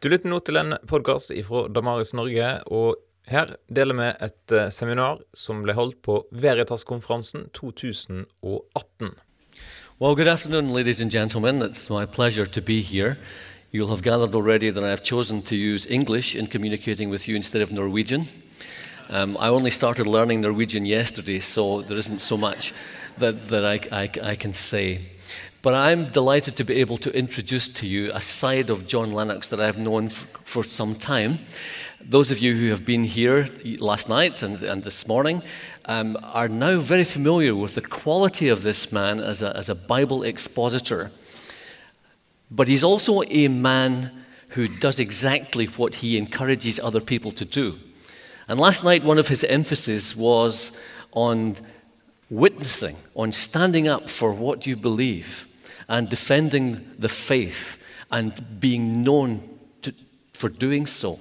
Du lytter nå til en podkast fra Damaris Norge, og her deler vi et eh, seminar som ble holdt på Veritas-konferansen 2018. Well, good afternoon, ladies and gentlemen. It's my pleasure to be here. You'll have gathered already that I have chosen to use English in communicating with you instead of Norwegian. Um, I only started learning Norwegian yesterday, so there isn't so much that, that I, I, I can say. But I'm delighted to be able to introduce to you a side of John Lennox that I've known for, for some time. Those of you who have been here last night and, and this morning um, are now very familiar with the quality of this man as a, as a Bible expositor. But he's also a man who does exactly what he encourages other people to do. And last night, one of his emphases was on witnessing, on standing up for what you believe and defending the faith and being known to, for doing so.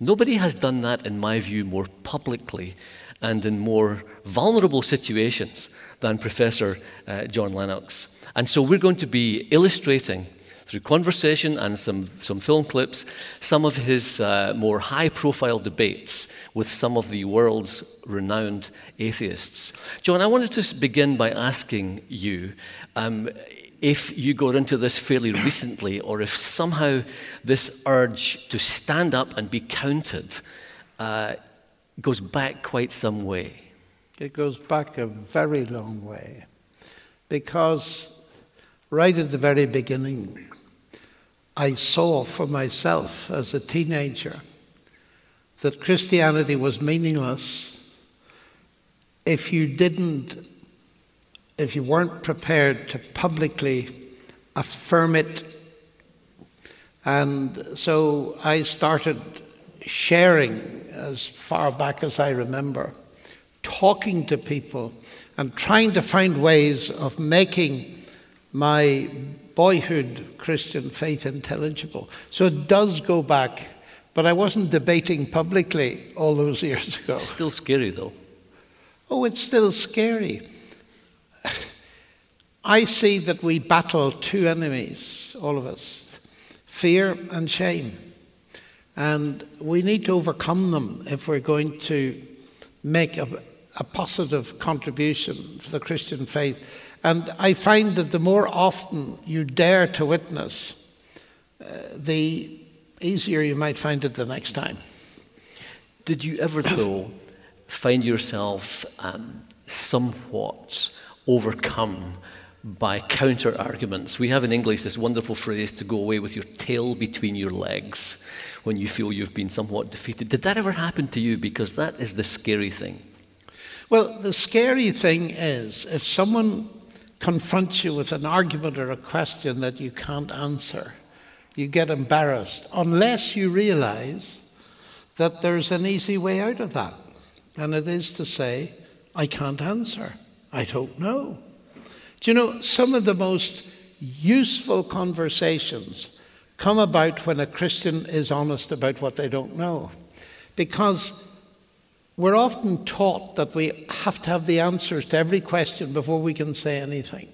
Nobody has done that, in my view, more publicly and in more vulnerable situations than Professor uh, John Lennox. And so we're going to be illustrating through conversation and some, some film clips some of his uh, more high profile debates with some of the world's renowned atheists. John, I wanted to begin by asking you um, if you got into this fairly recently, or if somehow this urge to stand up and be counted uh, goes back quite some way. It goes back a very long way. Because right at the very beginning, I saw for myself as a teenager that Christianity was meaningless if you didn't if you weren't prepared to publicly affirm it. And so I started sharing as far back as I remember, talking to people and trying to find ways of making my boyhood Christian faith intelligible. So it does go back, but I wasn't debating publicly all those years ago. Still scary though. Oh, it's still scary. I see that we battle two enemies, all of us fear and shame. And we need to overcome them if we're going to make a, a positive contribution to the Christian faith. And I find that the more often you dare to witness, uh, the easier you might find it the next time. Did you ever, though, find yourself um, somewhat overcome by counter arguments. We have in English this wonderful phrase to go away with your tail between your legs when you feel you've been somewhat defeated. Did that ever happen to you? Because that is the scary thing. Well, the scary thing is if someone confronts you with an argument or a question that you can't answer, you get embarrassed unless you realize that there's an easy way out of that. And it is to say, I can't answer. I don't know. Do you know, some of the most useful conversations come about when a Christian is honest about what they don't know. Because we're often taught that we have to have the answers to every question before we can say anything.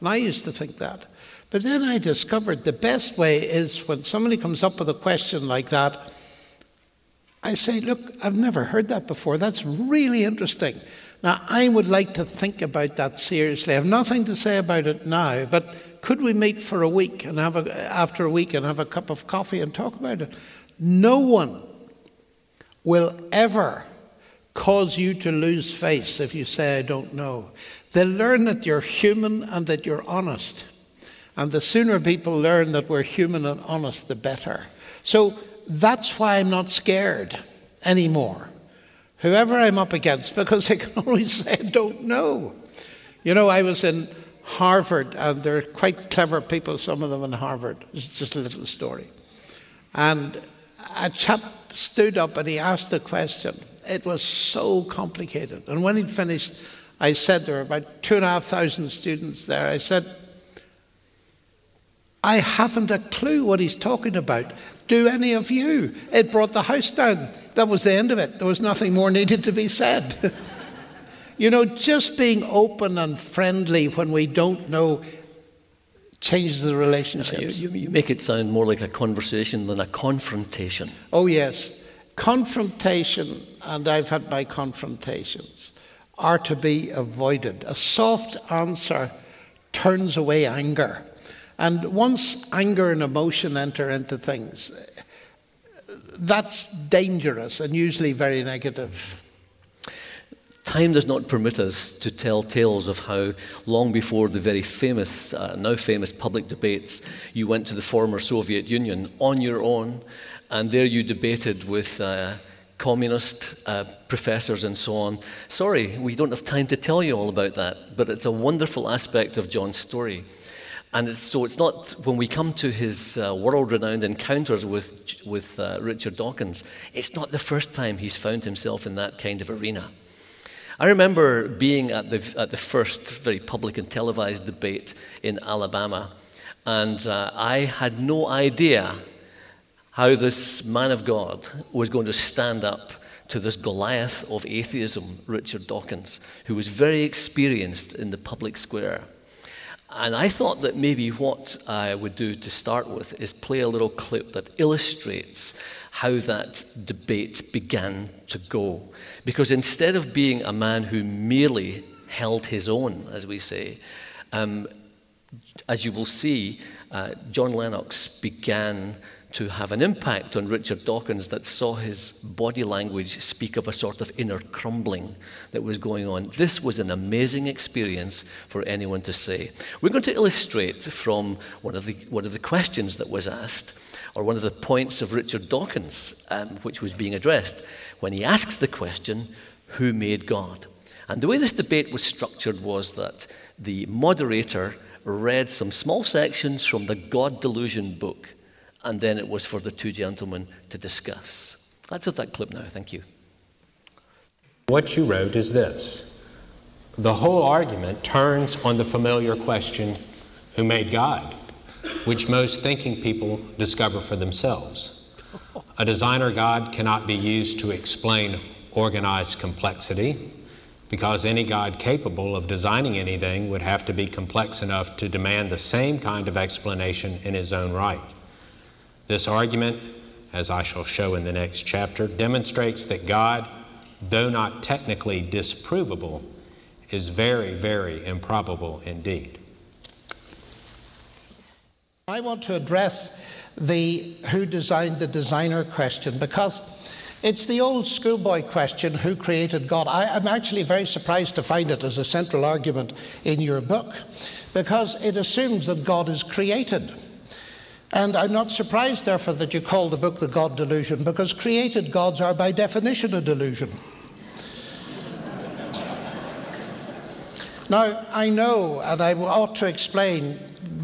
And I used to think that. But then I discovered the best way is when somebody comes up with a question like that, I say, Look, I've never heard that before. That's really interesting. Now, I would like to think about that seriously. I have nothing to say about it now, but could we meet for a week and have a, after a week and have a cup of coffee and talk about it? No one will ever cause you to lose face if you say, I don't know. They'll learn that you're human and that you're honest. And the sooner people learn that we're human and honest, the better. So that's why I'm not scared anymore whoever I'm up against because I can always say I don't know. You know, I was in Harvard, and they're quite clever people, some of them in Harvard. It's just a little story. And a chap stood up and he asked a question. It was so complicated. And when he'd finished, I said there were about two and a half thousand students there. I said, I haven't a clue what he's talking about. Do any of you? It brought the house down. That was the end of it. There was nothing more needed to be said. you know, just being open and friendly when we don't know changes the You, you, you make it sound more like a conversation than a confrontation. Oh, yes. Confrontation, and I've had my confrontations, are to be avoided. A soft answer turns away anger. And once anger and emotion enter into things, that's dangerous and usually very negative. Time does not permit us to tell tales of how, long before the very famous, uh, now famous public debates, you went to the former Soviet Union on your own, and there you debated with uh, communist uh, professors and so on. Sorry, we don't have time to tell you all about that, but it's a wonderful aspect of John's story. And so it's not when we come to his uh, world renowned encounters with, with uh, Richard Dawkins, it's not the first time he's found himself in that kind of arena. I remember being at the, at the first very public and televised debate in Alabama, and uh, I had no idea how this man of God was going to stand up to this Goliath of atheism, Richard Dawkins, who was very experienced in the public square. And I thought that maybe what I would do to start with is play a little clip that illustrates how that debate began to go. Because instead of being a man who merely held his own, as we say, um, as you will see, uh, John Lennox began to have an impact on Richard Dawkins that saw his body language speak of a sort of inner crumbling that was going on. This was an amazing experience for anyone to say. We're going to illustrate from one of the, one of the questions that was asked or one of the points of Richard Dawkins, um, which was being addressed, when he asks the question, Who made God? And the way this debate was structured was that the moderator read some small sections from the God Delusion book, and then it was for the two gentlemen to discuss. That's at that clip now. Thank you. What you wrote is this The whole argument turns on the familiar question who made God? which most thinking people discover for themselves. A designer God cannot be used to explain organized complexity, because any God capable of designing anything would have to be complex enough to demand the same kind of explanation in his own right. This argument, as I shall show in the next chapter, demonstrates that God, though not technically disprovable, is very, very improbable indeed. I want to address the who designed the designer question because it's the old schoolboy question who created God. I, am actually very surprised to find it as a central argument in your book because it assumes that God is created. And I'm not surprised, therefore, that you call the book The God Delusion because created gods are by definition a delusion. now, I know, and I ought to explain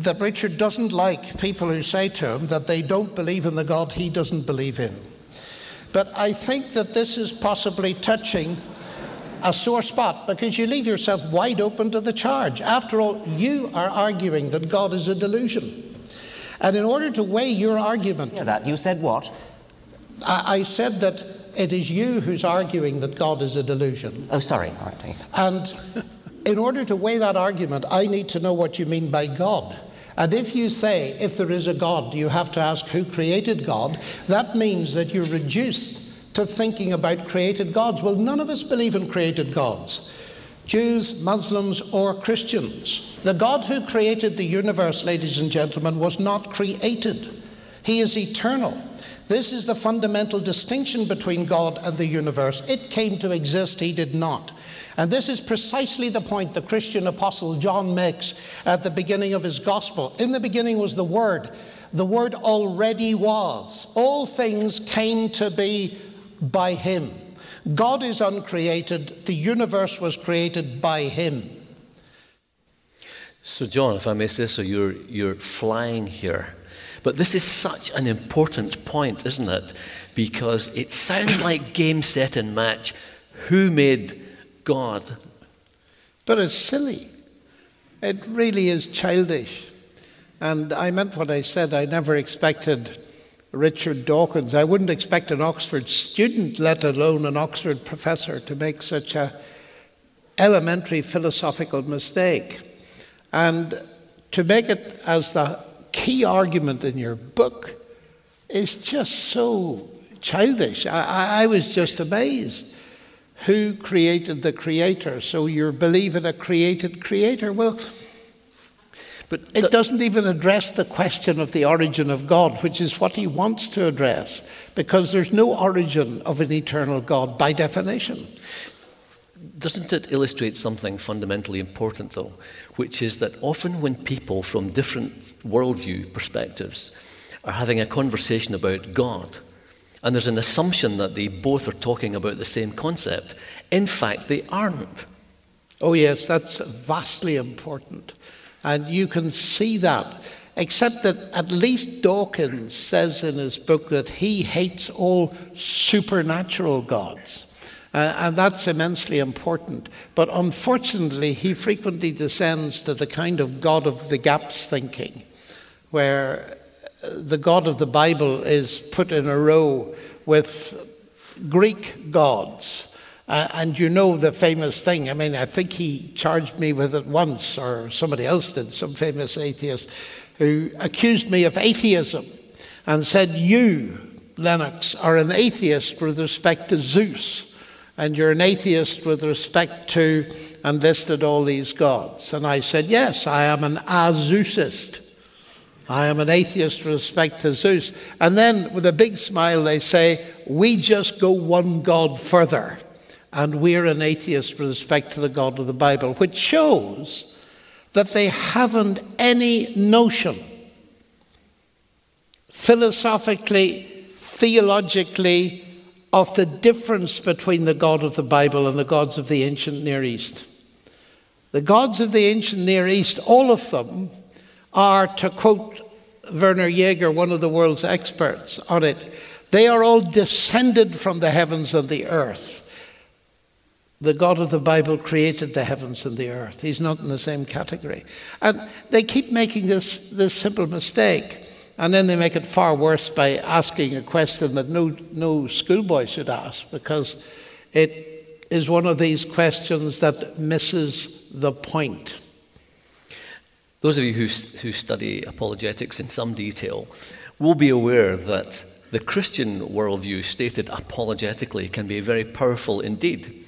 that Richard doesn't like people who say to him that they don't believe in the God he doesn't believe in. But I think that this is possibly touching a sore spot because you leave yourself wide open to the charge. After all, you are arguing that God is a delusion. And in order to weigh your argument. Yeah, that. You said what? I, I said that it is you who's arguing that God is a delusion. Oh, sorry. Right. And in order to weigh that argument, I need to know what you mean by God. And if you say, if there is a God, you have to ask who created God, that means that you're reduced to thinking about created gods. Well, none of us believe in created gods Jews, Muslims, or Christians. The God who created the universe, ladies and gentlemen, was not created, He is eternal. This is the fundamental distinction between God and the universe. It came to exist, He did not. And this is precisely the point the Christian apostle John makes at the beginning of his gospel. In the beginning was the Word. The Word already was. All things came to be by Him. God is uncreated, the universe was created by Him. So, John, if I may say so, you're, you're flying here. But this is such an important point, isn't it? Because it sounds like game, set, and match. Who made God. But it's silly. It really is childish. And I meant what I said. I never expected Richard Dawkins. I wouldn't expect an Oxford student, let alone an Oxford professor, to make such a elementary philosophical mistake. And to make it as the key argument in your book is just so childish. I, I, was just amazed. Who created the creator? So you're believing a created creator? Well, but it doesn't even address the question of the origin of God, which is what he wants to address, because there's no origin of an eternal God by definition. Doesn't it illustrate something fundamentally important, though, which is that often when people from different worldview perspectives are having a conversation about God, and there's an assumption that they both are talking about the same concept, in fact, they aren't. Oh, yes, that's vastly important. And you can see that, except that at least Dawkins says in his book that he hates all supernatural gods. Uh, and that's immensely important. But unfortunately, he frequently descends to the kind of God of the gaps thinking, where the God of the Bible is put in a row with Greek gods uh, and you know the famous thing. I mean, I think he charged me with it once, or somebody else did, some famous atheist, who accused me of atheism and said, You, Lennox, are an atheist with respect to Zeus, and you're an atheist with respect to, and listed all these gods. And I said, Yes, I am an Azeusist. I am an atheist with respect to Zeus. And then, with a big smile, they say, We just go one God further and we're an atheist with respect to the God of the Bible, which shows that they haven't any notion, philosophically, theologically, of the difference between the God of the Bible and the gods of the ancient Near East. The gods of the ancient Near East, all of them, are, to quote Werner Jaeger, one of the world's experts on it, they are all descended from the heavens and the earth the God of the Bible created the heavens and the earth. He's not in the same category. And they keep making this, this simple mistake. And then they make it far worse by asking a question that no, no schoolboy should ask because it is one of these questions that misses the point. Those of you who, who study apologetics in some detail will be aware that the Christian worldview stated apologetically can be very powerful indeed.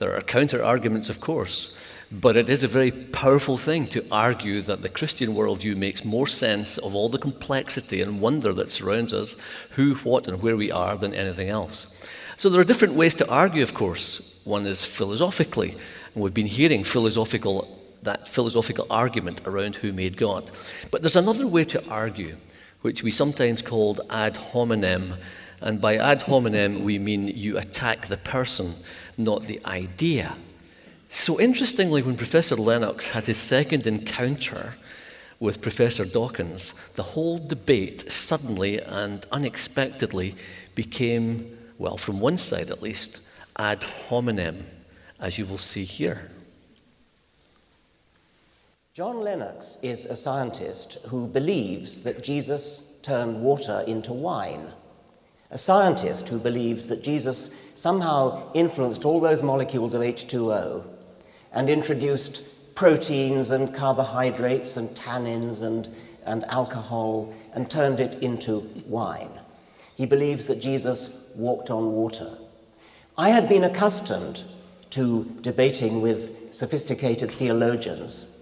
There are counter arguments, of course, but it is a very powerful thing to argue that the Christian worldview makes more sense of all the complexity and wonder that surrounds us, who, what, and where we are, than anything else. So there are different ways to argue, of course. One is philosophically, and we've been hearing philosophical, that philosophical argument around who made God. But there's another way to argue, which we sometimes called ad hominem. And by ad hominem, we mean you attack the person not the idea. So, interestingly, when Professor Lennox had his second encounter with Professor Dawkins, the whole debate suddenly and unexpectedly became, well, from one side at least, ad hominem, as you will see here. John Lennox is a scientist who believes that Jesus turned water into wine a scientist who believes that Jesus somehow influenced all those molecules of H2O and introduced proteins and carbohydrates and tannins and, and alcohol and turned it into wine. He believes that Jesus walked on water. I had been accustomed to debating with sophisticated theologians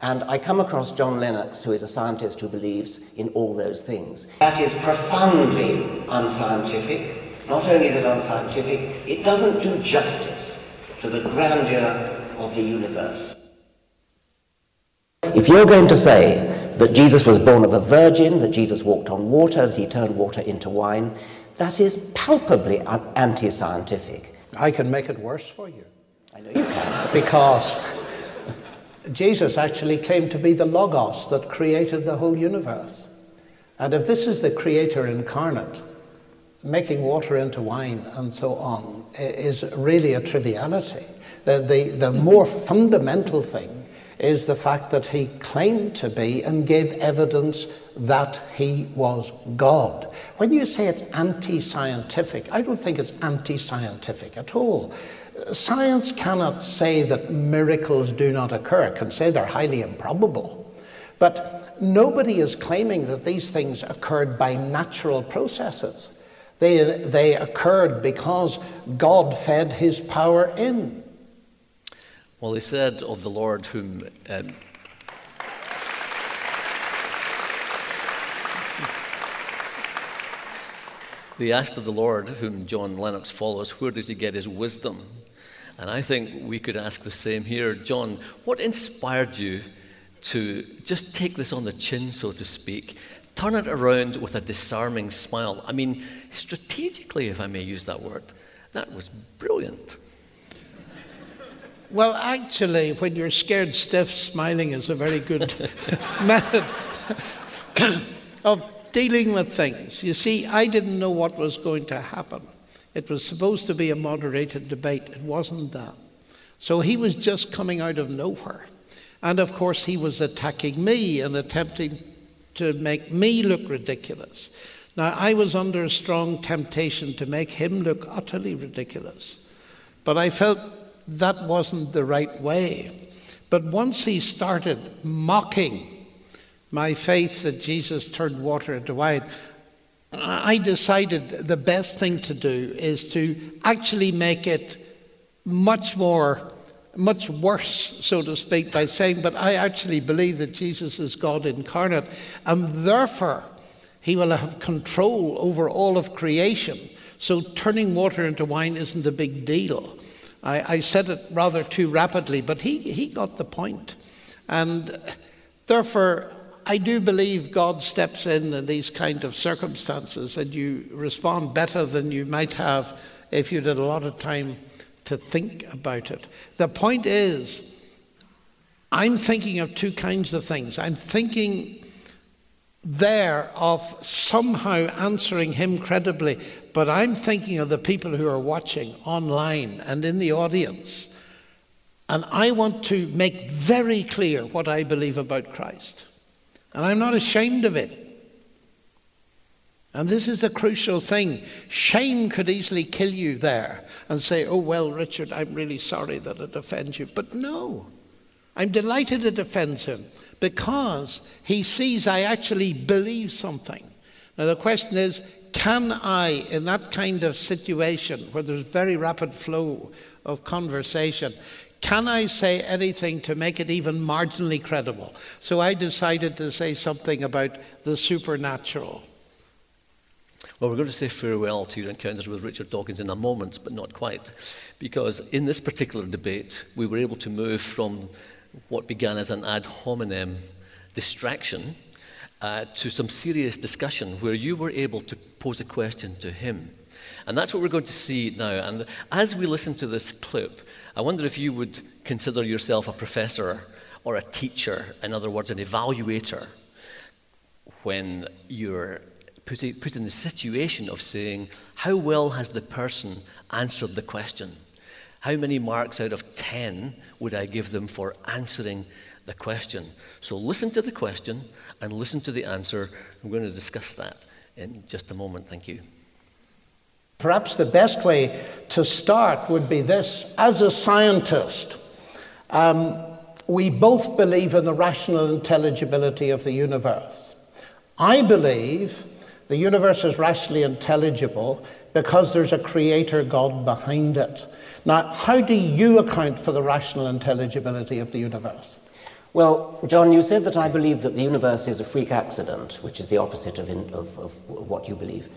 and I come across John Lennox, who is a scientist who believes in all those things. That is profoundly unscientific. Not only is it unscientific, it doesn't do justice to the grandeur of the universe. If you're going to say that Jesus was born of a virgin, that Jesus walked on water, that he turned water into wine, that is palpably anti scientific. I can make it worse for you. I know you can. Because Jesus actually claimed to be the Logos that created the whole universe. And if this is the Creator incarnate, making water into wine and so on is really a triviality. The, the, the more fundamental thing is the fact that he claimed to be and gave evidence that he was God. When you say it's anti scientific, I don't think it's anti scientific at all. Science cannot say that miracles do not occur, it can say they're highly improbable. But nobody is claiming that these things occurred by natural processes. They, they occurred because God fed his power in. Well, they said of the Lord whom. Um, they asked of the Lord, whom John Lennox follows, where does he get his wisdom? And I think we could ask the same here. John, what inspired you to just take this on the chin, so to speak, turn it around with a disarming smile? I mean, strategically, if I may use that word, that was brilliant. Well, actually, when you're scared stiff, smiling is a very good method of dealing with things. You see, I didn't know what was going to happen. It was supposed to be a moderated debate, it wasn't that. So he was just coming out of nowhere. And of course, he was attacking me and attempting to make me look ridiculous. Now, I was under a strong temptation to make him look utterly ridiculous. But I felt that wasn't the right way. But once he started mocking my faith that Jesus turned water into wine, I decided the best thing to do is to actually make it much more, much worse, so to speak, by saying, But I actually believe that Jesus is God incarnate, and therefore he will have control over all of creation. So turning water into wine isn't a big deal. I, I said it rather too rapidly, but he, he got the point. And therefore, I do believe God steps in in these kind of circumstances and you respond better than you might have if you did a lot of time to think about it. The point is, I'm thinking of two kinds of things. I'm thinking there of somehow answering him credibly, but I'm thinking of the people who are watching online and in the audience. And I want to make very clear what I believe about Christ. And I'm not ashamed of it. And this is a crucial thing. Shame could easily kill you there and say, oh, well, Richard, I'm really sorry that it offends you. But no, I'm delighted it offends him because he sees I actually believe something. Now, the question is can I, in that kind of situation where there's very rapid flow of conversation, can I say anything to make it even marginally credible? So I decided to say something about the supernatural. Well, we're going to say farewell to your encounters with Richard Dawkins in a moment, but not quite. Because in this particular debate, we were able to move from what began as an ad hominem distraction uh, to some serious discussion where you were able to pose a question to him. And that's what we're going to see now. And as we listen to this clip, I wonder if you would consider yourself a professor or a teacher, in other words, an evaluator, when you're put in the situation of saying, How well has the person answered the question? How many marks out of 10 would I give them for answering the question? So listen to the question and listen to the answer. I'm going to discuss that in just a moment. Thank you. Perhaps the best way to start would be this as a scientist, um, we both believe in the rational intelligibility of the universe. I believe the universe is rationally intelligible because there's a creator God behind it. Now, how do you account for the rational intelligibility of the universe? Well, John, you said that I believe that the universe is a freak accident, which is the opposite of, in, of, of what you believe.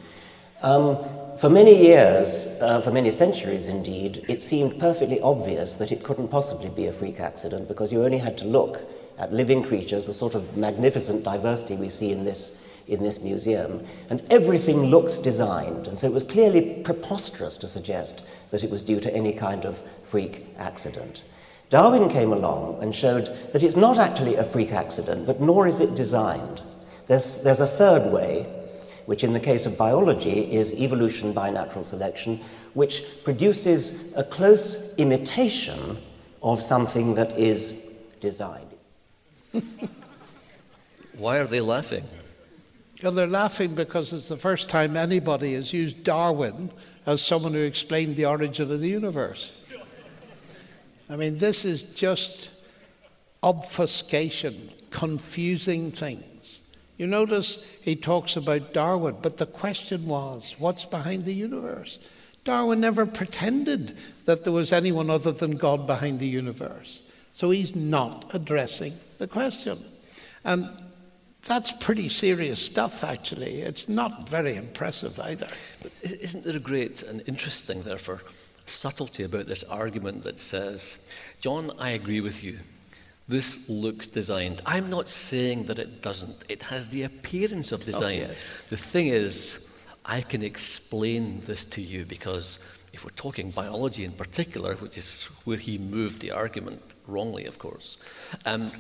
Um, for many years, uh, for many centuries indeed, it seemed perfectly obvious that it couldn't possibly be a freak accident because you only had to look at living creatures, the sort of magnificent diversity we see in this, in this museum, and everything looked designed. And so it was clearly preposterous to suggest that it was due to any kind of freak accident. Darwin came along and showed that it's not actually a freak accident, but nor is it designed. There's, there's a third way, which in the case of biology is evolution by natural selection, which produces a close imitation of something that is designed. Why are they laughing? Well, they're laughing because it's the first time anybody has used Darwin as someone who explained the origin of the universe. I mean, this is just obfuscation confusing things. You notice he talks about Darwin, but the question was, what's behind the universe? Darwin never pretended that there was anyone other than God behind the universe. So he's not addressing the question. And that's pretty serious stuff, actually. It's not very impressive either. But isn't there a great and interesting, therefore, subtlety about this argument that says, John, I agree with you. This looks designed. I'm not saying that it doesn't. It has the appearance of design. Oh, yes. The thing is, I can explain this to you because if we're talking biology in particular, which is where he moved the argument wrongly, of course, um,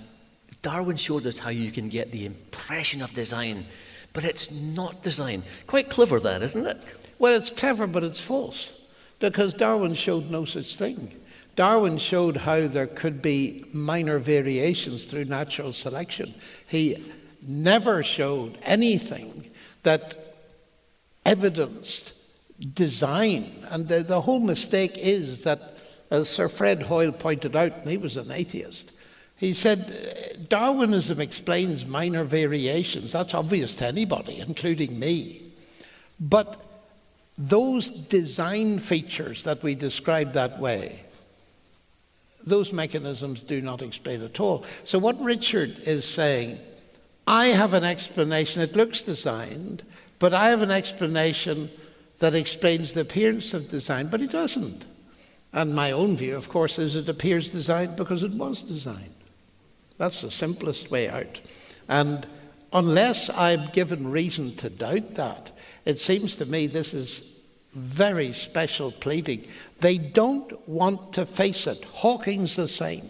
Darwin showed us how you can get the impression of design, but it's not design. Quite clever, that, isn't it? Well, it's clever, but it's false because Darwin showed no such thing. Darwin showed how there could be minor variations through natural selection. He never showed anything that evidenced design. And the, the whole mistake is that, as Sir Fred Hoyle pointed out, and he was an atheist, he said Darwinism explains minor variations. That's obvious to anybody, including me. But those design features that we describe that way, those mechanisms do not explain at all. So, what Richard is saying, I have an explanation, it looks designed, but I have an explanation that explains the appearance of design, but it doesn't. And my own view, of course, is it appears designed because it was designed. That's the simplest way out. And unless I'm given reason to doubt that, it seems to me this is very special pleading. They don't want to face it. Hawking's the same.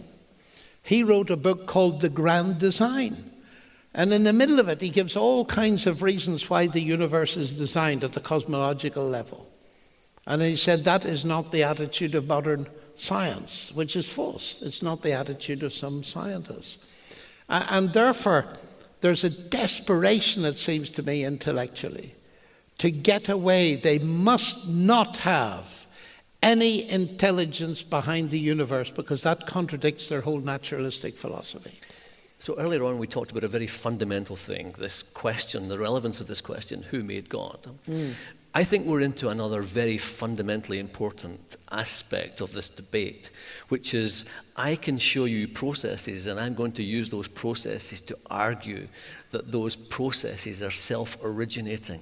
He wrote a book called The Grand Design. And in the middle of it, he gives all kinds of reasons why the universe is designed at the cosmological level. And he said that is not the attitude of modern science, which is false. It's not the attitude of some scientists. And therefore, there's a desperation, it seems to me, intellectually, to get away. They must not have any intelligence behind the universe because that contradicts their whole naturalistic philosophy. So earlier on, we talked about a very fundamental thing this question, the relevance of this question who made God? Mm. I think we're into another very fundamentally important aspect of this debate, which is I can show you processes, and I'm going to use those processes to argue that those processes are self originating.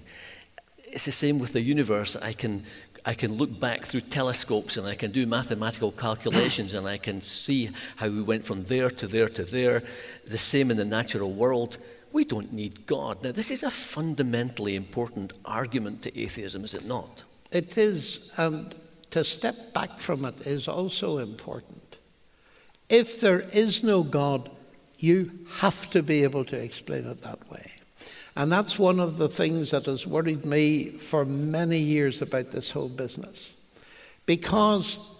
It's the same with the universe. I can I can look back through telescopes and I can do mathematical calculations and I can see how we went from there to there to there. The same in the natural world. We don't need God. Now, this is a fundamentally important argument to atheism, is it not? It is, and to step back from it is also important. If there is no God, you have to be able to explain it that way. And that's one of the things that has worried me for many years about this whole business. Because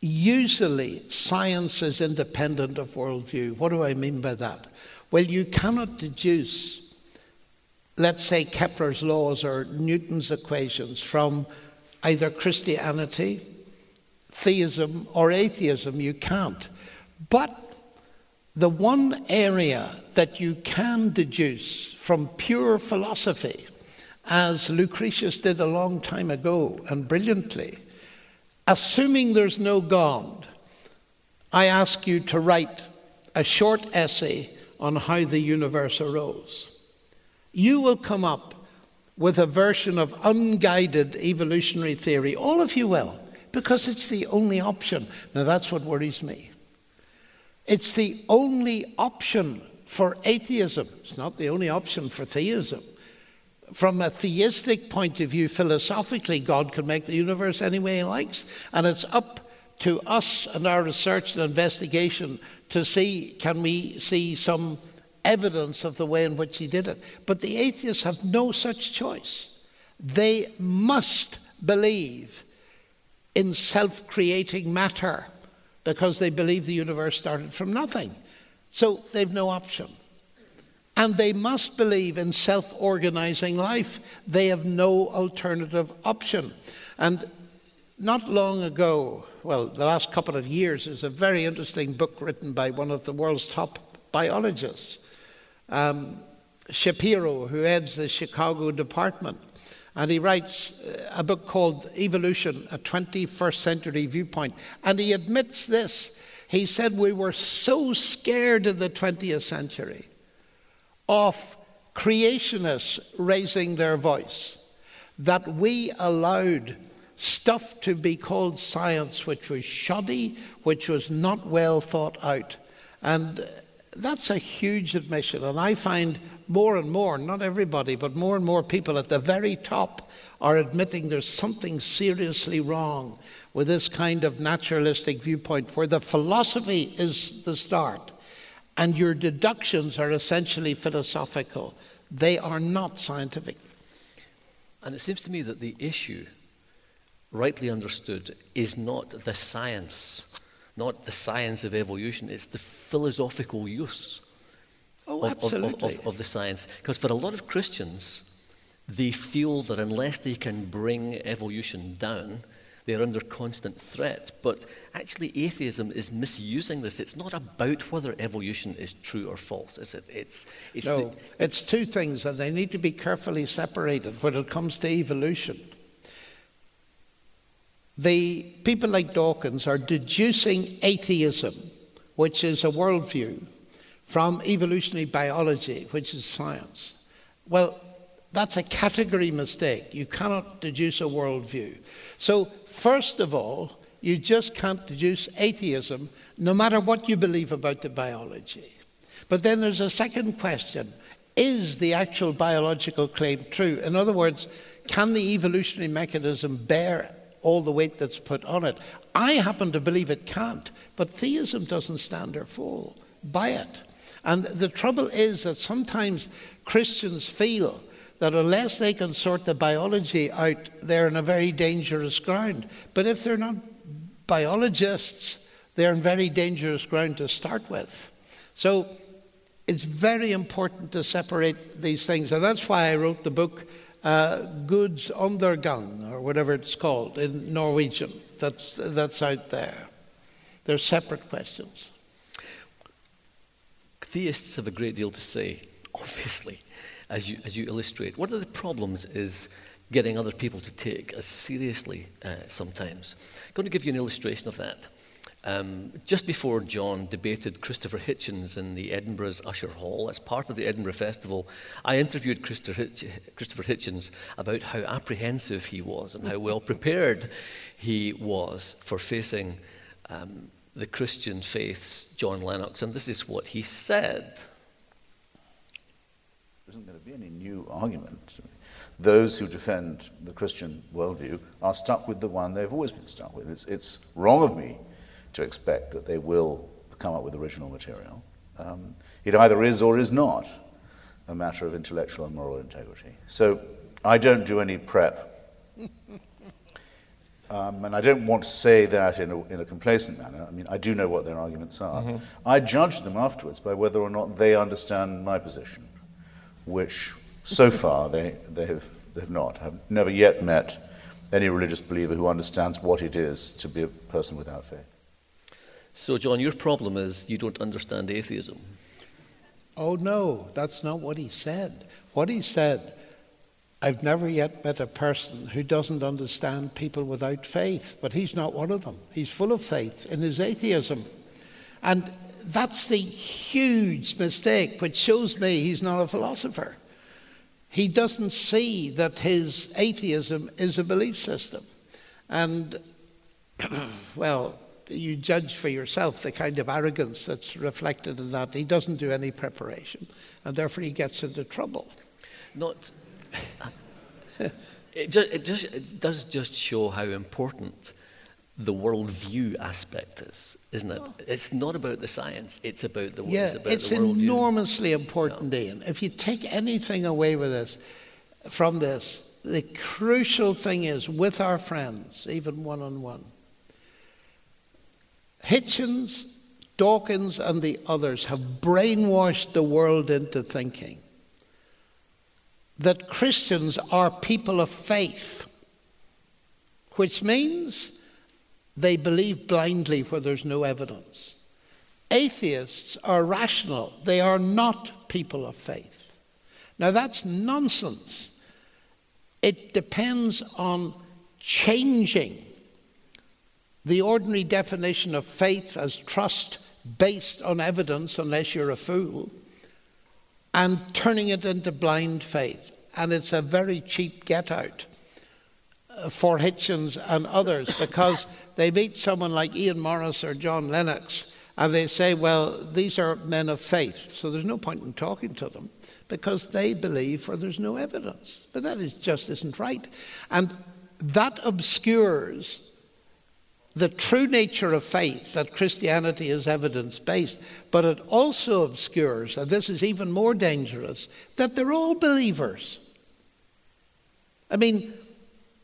usually science is independent of worldview. What do I mean by that? Well, you cannot deduce, let's say, Kepler's laws or Newton's equations from either Christianity, theism, or atheism. You can't. But the one area that you can deduce from pure philosophy, as Lucretius did a long time ago and brilliantly, assuming there's no God, I ask you to write a short essay on how the universe arose. You will come up with a version of unguided evolutionary theory. All of you will, because it's the only option. Now, that's what worries me. It's the only option for atheism. It's not the only option for theism. From a theistic point of view, philosophically, God can make the universe any way he likes. And it's up to us and our research and investigation to see can we see some evidence of the way in which he did it. But the atheists have no such choice. They must believe in self creating matter because they believe the universe started from nothing. So they've no option. And they must believe in self organizing life. They have no alternative option. And not long ago, well, the last couple of years, there's a very interesting book written by one of the world's top biologists. Um, Shapiro, who heads the Chicago department, and he writes uh, a book called Evolution, a 21st Century Viewpoint. And he admits this. He said, We were so scared in the 20th century of creationists raising their voice that we allowed stuff to be called science which was shoddy, which was not well thought out. And that's a huge admission. And I find more and more, not everybody, but more and more people at the very top are admitting there's something seriously wrong with this kind of naturalistic viewpoint where the philosophy is the start and your deductions are essentially philosophical. They are not scientific. And it seems to me that the issue, rightly understood, is not the science, not the science of evolution, it's the philosophical use Oh, of, absolutely. of, of, of the science. Because for a lot of Christians, they feel that unless they can bring evolution down, they're under constant threat. But actually, atheism is misusing this. It's not about whether evolution is true or false, is it? It's, it's no, the, it's two things, and they need to be carefully separated when it comes to evolution. The people like Dawkins are deducing atheism, which is a worldview, from evolutionary biology, which is science. Well, that's a category mistake. You cannot deduce a worldview. So, first of all, you just can't deduce atheism, no matter what you believe about the biology. But then there's a second question Is the actual biological claim true? In other words, can the evolutionary mechanism bear all the weight that's put on it? I happen to believe it can't, but theism doesn't stand or fall by it. And the trouble is that sometimes Christians feel that unless they can sort the biology out, they're in a very dangerous ground. But if they're not biologists, they're in very dangerous ground to start with. So it's very important to separate these things. And that's why I wrote the book uh, Guds Undergang, or whatever it's called in Norwegian. That's, that's out there. They're separate questions. Theists have a great deal to say, obviously, as you, as you illustrate. One of the problems is getting other people to take as seriously uh, sometimes. I'm going to give you an illustration of that. Um, just before John debated Christopher Hitchens in the Edinburgh's Usher Hall, as part of the Edinburgh Festival, I interviewed Christopher, Hitch- Christopher Hitchens about how apprehensive he was and how well prepared he was for facing um, the Christian faith's John Lennox. And this is what he said. There isn't going to be any new argument. Those who defend the Christian worldview are stuck with the one they've always been stuck with. It's, it's wrong of me to expect that they will come up with original material. Um, it either is or is not a matter of intellectual and moral integrity. So I don't do any prep. Um, and I don't want to say that in a, in a complacent manner. I mean, I do know what their arguments are. Mm-hmm. I judge them afterwards by whether or not they understand my position, which so far they, they, have, they have not. I've never yet met any religious believer who understands what it is to be a person without faith. So, John, your problem is you don't understand atheism. Oh, no, that's not what he said. What he said, I've never yet met a person who doesn't understand people without faith, but he's not one of them. He's full of faith in his atheism. And that's the huge mistake, which shows me he's not a philosopher. He doesn't see that his atheism is a belief system. And, well, you judge for yourself the kind of arrogance that's reflected in that. He doesn't do any preparation, and therefore he gets into trouble. Not. it, just, it, just, it does just show how important the worldview aspect is, isn't it? Oh. It's not about the science, it's about the, Yeah, it's about it's the worldview. enormously important, Ian. If you take anything away with this, from this, the crucial thing is with our friends, even one on one. Hitchens, Dawkins, and the others have brainwashed the world into thinking that Christians are people of faith, which means they believe blindly where there's no evidence. Atheists are rational, they are not people of faith. Now, that's nonsense. It depends on changing the ordinary definition of faith as trust based on evidence, unless you're a fool, and turning it into blind faith. And it's a very cheap get out uh, for Hitchens and others because they meet someone like Ian Morris or John Lennox and they say, well, these are men of faith, so there's no point in talking to them because they believe or there's no evidence. But that is, just isn't right. And that obscures the true nature of faith that Christianity is evidence based, but it also obscures, and this is even more dangerous, that they're all believers. I mean,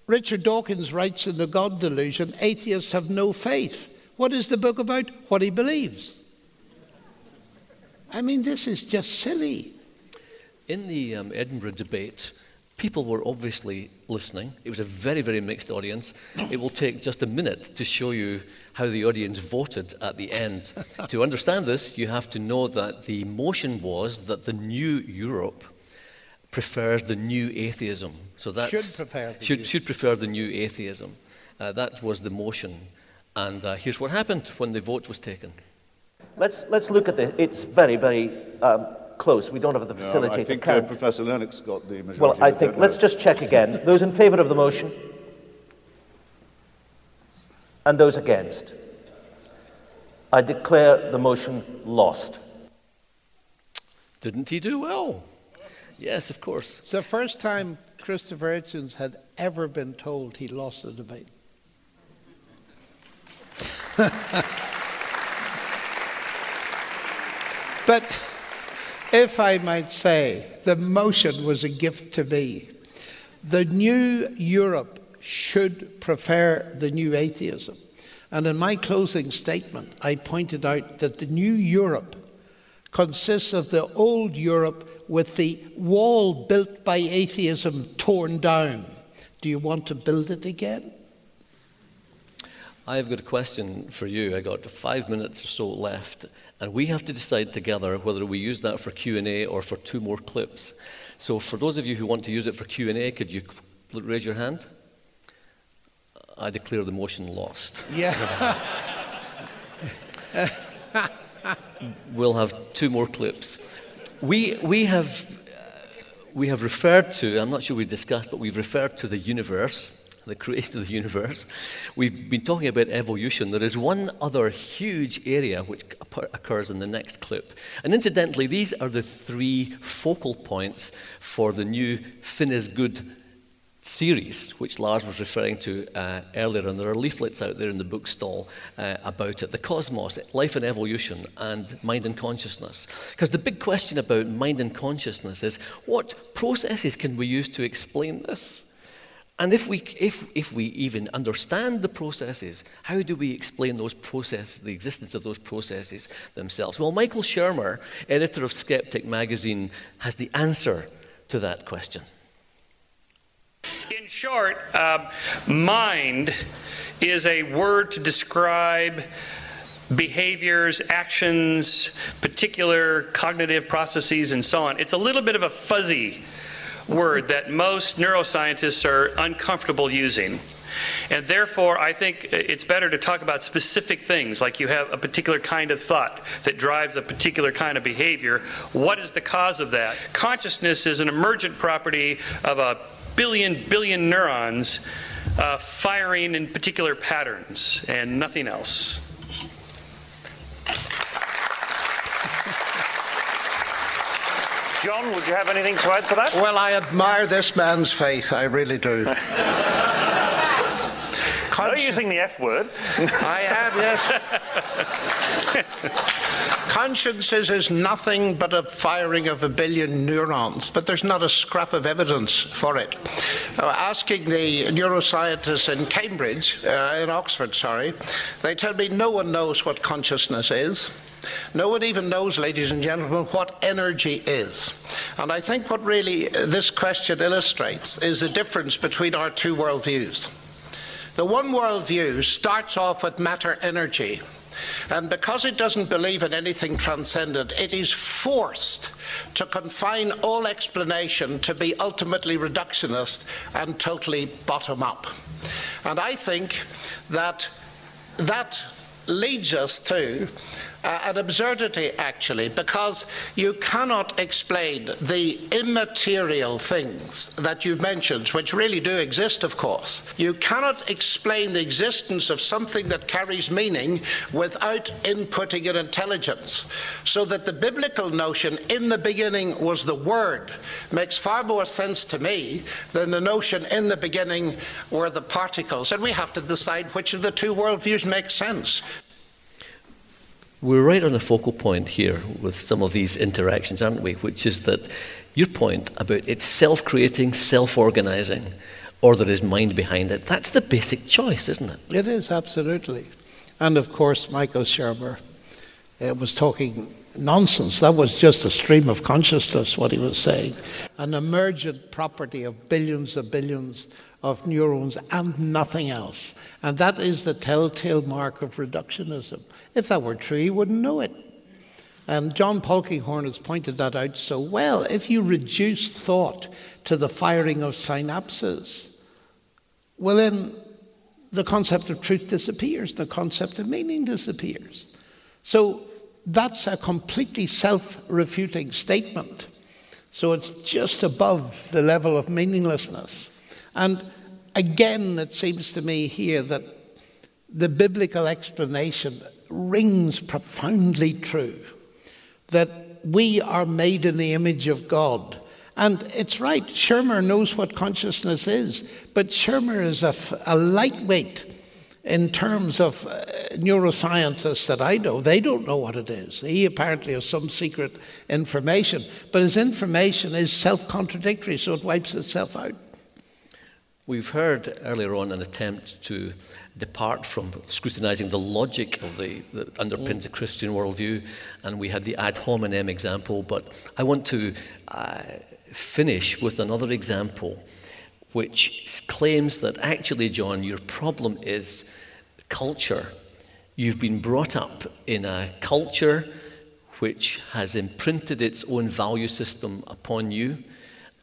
Richard Dawkins writes in The God Delusion atheists have no faith. What is the book about? What he believes. I mean, this is just silly. In the um, Edinburgh debate, people were obviously listening. It was a very, very mixed audience. It will take just a minute to show you how the audience voted at the end. to understand this, you have to know that the motion was that the new Europe prefers the new atheism. So that should prefer the should, new. should prefer the new atheism. Uh, that was the motion. And uh, here's what happened when the vote was taken. Let's, let's look at this. It's very, very um, close. We don't have the facility no, I think count. Uh, Professor Lennox got the majority. Well, I think let's just check again. those in favour of the motion, and those against. I declare the motion lost. Didn't he do well? Yes, of course. It's the first time Christopher Hitchens had ever been told he lost the debate. but if I might say, the motion was a gift to me. The new Europe should prefer the new atheism. And in my closing statement, I pointed out that the new Europe consists of the old Europe with the wall built by atheism torn down. Do you want to build it again? I've got a question for you. I got five minutes or so left, and we have to decide together whether we use that for Q&A or for two more clips. So for those of you who want to use it for Q&A, could you raise your hand? I declare the motion lost. Yeah. we'll have two more clips. We, we, have, we have referred to, I'm not sure we discussed, but we've referred to the universe the creation of the universe. We've been talking about evolution. There is one other huge area which occurs in the next clip. And incidentally, these are the three focal points for the new Finn is Good series, which Lars was referring to uh, earlier. And there are leaflets out there in the bookstall uh, about it the cosmos, life and evolution, and mind and consciousness. Because the big question about mind and consciousness is what processes can we use to explain this? And if we, if, if we even understand the processes, how do we explain those processes, the existence of those processes themselves? Well, Michael Shermer, editor of Skeptic magazine, has the answer to that question. In short, uh, mind is a word to describe behaviors, actions, particular cognitive processes, and so on. It's a little bit of a fuzzy word that most neuroscientists are uncomfortable using. And therefore, I think it's better to talk about specific things, like you have a particular kind of thought that drives a particular kind of behavior. What is the cause of that? Consciousness is an emergent property of a billion, billion neurons uh, firing in particular patterns and nothing else. John, would you have anything to add to that? Well, I admire this man's faith. I really do. Consci- no using the F word. I am, yes. Consciences is nothing but a firing of a billion neurons, but there's not a scrap of evidence for it. Uh, asking the neuroscientists in Cambridge, uh, in Oxford, sorry, they tell me no one knows what consciousness is. No one even knows, ladies and gentlemen, what energy is. And I think what really uh, this question illustrates is the difference between our two worldviews. The one worldview starts off with matter energy And because it doesn't believe in anything transcendent, it is forced to confine all explanation to be ultimately reductionist and totally bottom up. And I think that that leads us to uh, an absurdity, actually, because you cannot explain the immaterial things that you've mentioned, which really do exist, of course. You cannot explain the existence of something that carries meaning without inputting an intelligence. So that the biblical notion, in the beginning was the Word, makes far more sense to me than the notion, in the beginning were the particles. And we have to decide which of the two worldviews makes sense. We're right on a focal point here with some of these interactions, aren't we? Which is that your point about it's self creating, self organizing, or there is mind behind it. That's the basic choice, isn't it? It is, absolutely. And of course, Michael Shermer uh, was talking nonsense. That was just a stream of consciousness, what he was saying. An emergent property of billions of billions of neurons and nothing else. And that is the telltale mark of reductionism. If that were true, he wouldn't know it. And John Polkinghorne has pointed that out so well. If you reduce thought to the firing of synapses, well, then the concept of truth disappears, the concept of meaning disappears. So that's a completely self refuting statement. So it's just above the level of meaninglessness. And again, it seems to me here that the biblical explanation rings profoundly true that we are made in the image of God. And it's right, Shermer knows what consciousness is, but Shermer is a, a lightweight in terms of uh, neuroscientists that I know. They don't know what it is. He apparently has some secret information, but his information is self contradictory, so it wipes itself out. We've heard earlier on an attempt to depart from scrutinizing the logic of the that underpins the Christian worldview, and we had the ad hominem example. But I want to uh, finish with another example, which claims that actually, John, your problem is culture. You've been brought up in a culture which has imprinted its own value system upon you,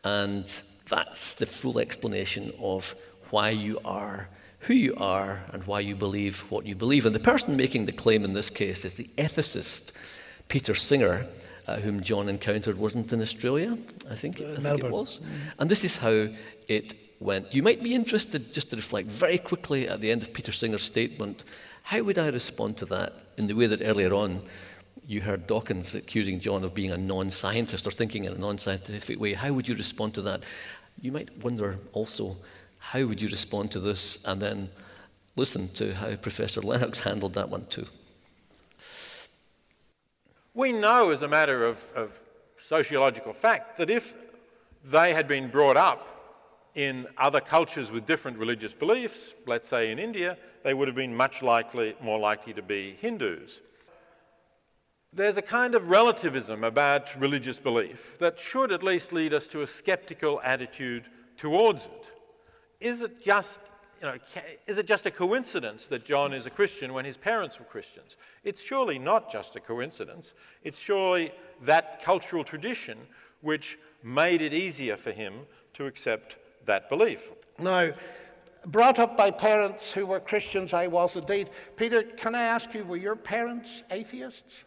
and that's the full explanation of why you are who you are and why you believe what you believe. And the person making the claim in this case is the ethicist Peter Singer, uh, whom John encountered, wasn't in Australia, I think, I think it was. And this is how it went. You might be interested, just to reflect very quickly at the end of Peter Singer's statement, how would I respond to that in the way that earlier on you heard Dawkins accusing John of being a non scientist or thinking in a non scientific way? How would you respond to that? You might wonder also, how would you respond to this? And then listen to how Professor Lennox handled that one too. We know, as a matter of, of sociological fact, that if they had been brought up in other cultures with different religious beliefs, let's say in India, they would have been much likely, more likely to be Hindus. There's a kind of relativism about religious belief that should at least lead us to a skeptical attitude towards it. Is it just, you know, is it just a coincidence that John is a Christian when his parents were Christians? It's surely not just a coincidence. It's surely that cultural tradition which made it easier for him to accept that belief. Now, brought up by parents who were Christians, I was indeed. Peter, can I ask you, were your parents atheists?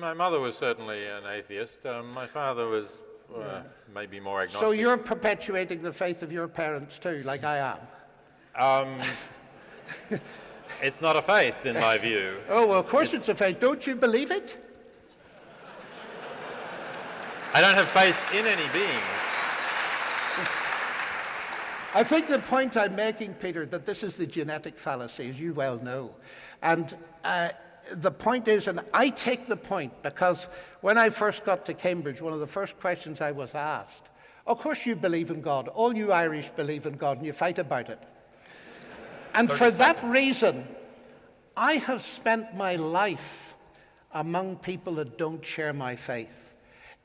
My mother was certainly an atheist. Um, my father was uh, yeah. maybe more agnostic. So you're perpetuating the faith of your parents too, like I am? Um, it's not a faith, in my view. Oh, well, of course it's, it's a faith. Don't you believe it? I don't have faith in any being. I think the point I'm making, Peter, that this is the genetic fallacy, as you well know. And uh, the point is, and I take the point because when I first got to Cambridge, one of the first questions I was asked, of course you believe in God. All you Irish believe in God and you fight about it. And for seconds. that reason, I have spent my life among people that don't share my faith.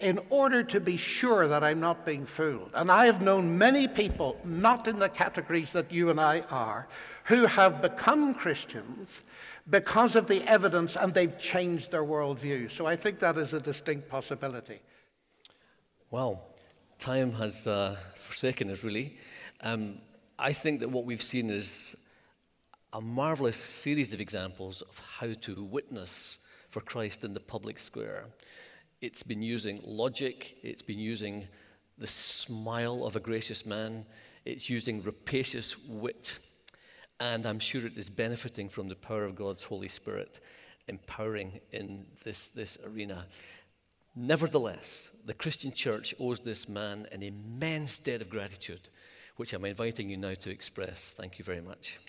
in order to be sure that I'm not being fooled. And I have known many people, not in the categories that you and I are, who have become Christians because of the evidence and they've changed their worldview. So I think that is a distinct possibility. Well, time has uh, forsaken us, really. Um, I think that what we've seen is a marvelous series of examples of how to witness for Christ in the public square. It's been using logic, it's been using the smile of a gracious man, it's using rapacious wit, and I'm sure it is benefiting from the power of God's Holy Spirit empowering in this, this arena. Nevertheless, the Christian church owes this man an immense debt of gratitude, which I'm inviting you now to express. Thank you very much.